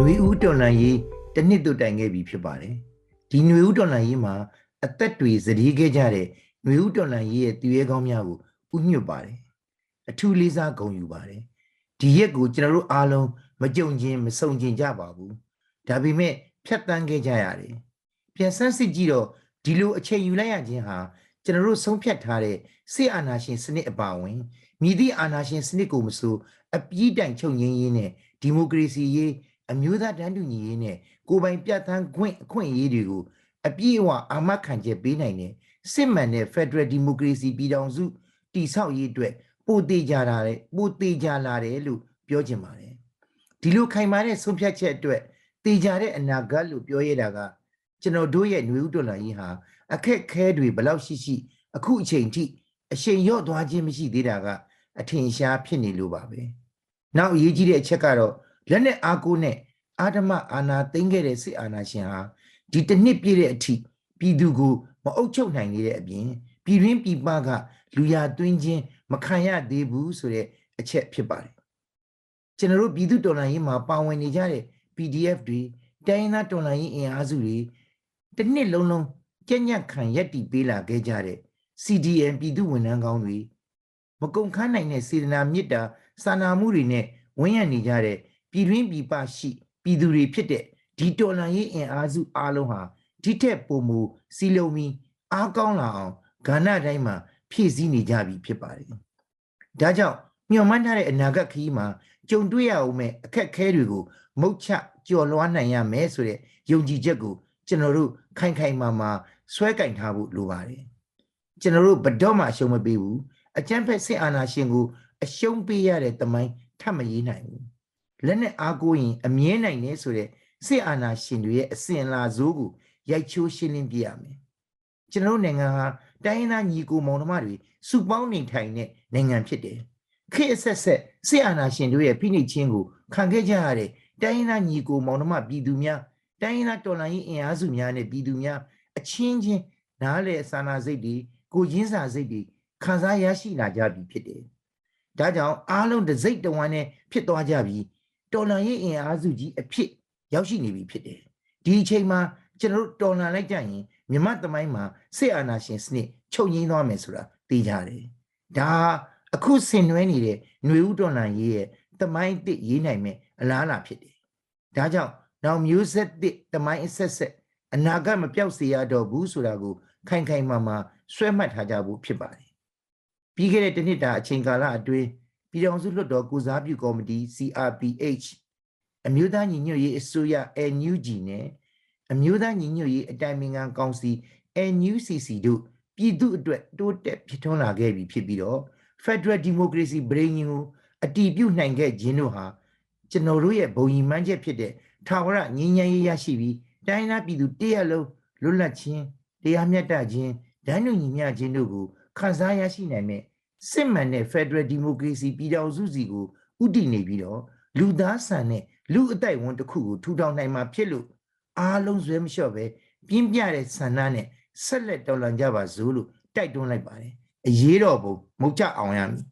နှွေဦးတော်လှန်ရေးတစ်နှစ်တို့တိုင်ခဲ့ပြီဖြစ်ပါတယ်ဒီနှွေဦးတော်လှန်ရေးမှာအသက်တွေစည်ခဲ့ကြတဲ့နှွေဦးတော်လှန်ရေးရဲ့တည်ရဲကောင်းများကိုဥညွတ်ပါတယ်အထူးလေးစားဂုဏ်ယူပါတယ်ဒီရက်ကိုကျွန်တော်တို့အားလုံးမကြုံချင်းမဆုံချင်းကြပါဘူးဒါပေမဲ့ဖြတ်တန်းခဲ့ကြရတယ်ပြန်ဆန်းစစ်ကြည့်တော့ဒီလိုအချိန်ယူလိုက်ရခြင်းဟာကျွန်တော်တို့ဆုံးဖြတ်ထားတဲ့စစ်အာဏာရှင်စနစ်အပါဝင်မြည်သည့်အာဏာရှင်စနစ်ကိုမဆိုအပြည့်တိုင်ချုပ်ငင်းရင်းနဲ့ဒီမိုကရေစီရေး အမျိုးသားတန်းတူညီရေးနဲ့ကိုယ်ပိုင်ပြဋ္ဌာန်းခွင့်အခွင့်အရေးတွေကိုအပြည့်အဝအာမခံချက်ပေးနိုင်တဲ့စစ်မှန်တဲ့ Federal Democracy ပြည်ထောင်စုတည်ဆောက်ရေးအတွက်ပိုသေးကြတာလေပိုသေးကြလာတယ်လို့ပြောချင်ပါတယ်ဒီလိုခိုင်မာတဲ့ဆုံးဖြတ်ချက်အတွက်တေကြတဲ့အနာဂတ်လို့ပြောရတာကကျွန်တော်တို့ရဲ့ຫນွေဥတော်လှန်ရေးဟာအခက်ခဲတွေဘယ်လောက်ရှိရှိ အခုအချိန်ထိအရှိန်လျော့သွားခြင်းမရှိသေးတာကအထင်ရှားဖြစ်နေလို့ပါပဲနောက်အရေးကြီးတဲ့အချက်ကတော့ လက်နဲ့အားကိုးနဲ့အာဓမအာနာသိမ့်ခဲ့တဲ့စစ်အာဏာရှင်ဟာဒီတစ်နှစ်ပြည့်တဲ့အထိပြည်သူကိုမအုပ်ချုပ်နိုင်နေတဲ့အပြင်ပြည်တွင်းပြည်ပကလူရသွင်းခြင်းမခံရသေးဘူးဆိုတဲ့အချက်ဖြစ်ပါတယ်ကျွန်တော်တို့ပြည်သူတော်လှန်ရေးမှာပါဝင်နေကြတဲ့ PDF တွေတိုင်းရင်းသားတော်လှန်ရေးအင်အားစုတွေတစ်နှစ်လုံးလုံးကြက်ညက်ခံရက်တီပေးလာခဲ့ကြတဲ့ CDN ပြည်သူဝန်ထမ်းကောင်းတွေမကုန်ခန်းနိုင်တဲ့စေတနာမေတ္တာစာနာမှုတွေနဲ့ဝန်းရံနေကြတဲ့ ပြည်တွင်းပြည်ပရှိပြည်သူတွေဖြစ်တဲ့ဒီတော်လှန်ရေးအင်အားစုအားလုံးဟာဒီထက်ပိုမိုစီလုံးပြီးအားကောင်းလာအောင်ကဏ္ဍတိုင်းမှာဖြည့်ဆည်းနေကြပြီဖြစ်ပါတယ်။ဒါကြောင့်မျှော်မှန်းထားတဲ့အနာဂတ်ခရီးမှာကြုံတွေ့ရအောင်မဲ့အခက်အခဲတွေကိုမုတ်ချကျော်လွှားနိုင်ရမယ်ဆိုတဲ့ယုံကြည်ချက်ကိုကျွန်တော်တို့ခိုင်ခိုင်မာမာဆွဲကင်ထားဖို့လိုပါတယ်။ကျွန်တော်တို့ဘယ်တော့မှအရှုံးမပေးဘူး။အကျန်းဖက်စစ်အာဏာရှင်ကိုအရှုံးပေးရတဲ့တမိုင်းထပ်မရေးနိုင်ဘူး။ လက်နဲ့အားကိုးရင်အမြဲနိုင်တယ်ဆိုတဲ့စစ်အာဏာရှင်တွေရဲ့အစဉ်အလာဆိုးကိုရိုက်ချိုးရှင်းလင်းပြရမယ်။ကျွန်တော်တို့နိုင်ငံဟာတိုင်းရင်းသားညီကိုမောင်နှမတွေစုပေါင်းနေထိုင်တဲ့နိုင်ငံဖြစ်တယ်။ခေတ်အဆက်ဆက်စစ်အာဏာရှင်တို့ရဲ့ဖိနှိပ်ခြင်းကိုခံခဲ့ကြရတဲ့တိုင်းရင်းသားညီကိုမောင်နှမပြည်သူများတိုင်းရင်းသားတော်လှန်ရေးအင်အားစုများနဲ့ပြည်သူများအချင်းချင်းနားလေစာနာစိတ်တွေကိုရင်းစာစိတ်တွေခံစားရရှိလာကြပြီဖြစ်တယ်။ဒါကြောင့်အားလုံးတစ်စိတ်တဝမ်းနဲ့ဖြစ်သွားကြပြီ တော်လှန်ရေးအင်အားစုကြီးအဖြစ်ရောက်ရှိနေပြီဖြစ်တယ်။ဒီအချိန်မှာကျွန်တော်တို့တော်လှန်လိုက်ကြရင်မြမသမိုင်းမှာစစ်အာဏာရှင်စနစ်ချုပ်ငင်းသွားမယ်ဆိုတာသိကြတယ်။ဒါအခုဆင်နွှဲနေတဲ့ຫນွေဥတော်လှန်ရေးရဲ့သမိုင်းတစ်ရေးနိုင်မယ်အလားအလာဖြစ်တယ်။ဒါကြောင့်နောက်မျိုးဆက်တစ်သမိုင်းအဆက်ဆက်အနာဂတ်မပြောက်စေရတော့ဘူးဆိုတာကိုခိုင်ခိုင်မာမာဆွဲမှတ်ထားကြဖို့ဖြစ်ပါတယ်။ပြီးခဲ့တဲ့တစ်နှစ်တာအချိန်ကာလအတွင်း ပြည်ထောင်စုလွှတ်တော်ကုစားပြုကော်မတီ CRPH အမျိုးသားညီညွတ်ရေးအစိုးရ NUG နဲ့အမျိုးသားညီညွတ်ရေးအတိုင်ပင်ခံကောင်စီ NUCC တို့ပြည်သူအတွက်တိုးတက်ဖြစ်ထွန်းလာခဲ့ပြီဖြစ်ပြီးတော့ Federal Democracy Brain ကိုအတည်ပြုနိုင်ခဲ့ခြင်းတို့ဟာကျွန်တော်တို့ရဲ့ဘုံရီမှန်းချက်ဖြစ်တဲ့ထာဝရငြိမ်းချမ်းရေးရရှိပြီးတိုင်းသားပြည်သူတရက်လုံးလွတ်လပ်ခြင်းတရားမျှတခြင်းဒိုင်းလူညီမျှခြင်းတို့ကိုခံစားရရှိနိုင်မဲ့ စစ်မှန်တဲ့ Federal Democracy ပြည်ထောင်စုစီကိုဥတည်နေပြီးတော့လူသားဆန်တဲ့လူအတိုက်ဝန်တစ်ခုကိုထူထောင်နိုင်မှာဖြစ်လို့အားလုံးဇွဲမလျှော့ပဲပြင်းပြတဲ့ဆန္ဒနဲ့ဆက်လက်တော်လှန်ကြပါစို့လို့တိုက်တွန်းလိုက်ပါတယ်အရေးတော်ပုံမုတ်ချအောင်ရမည်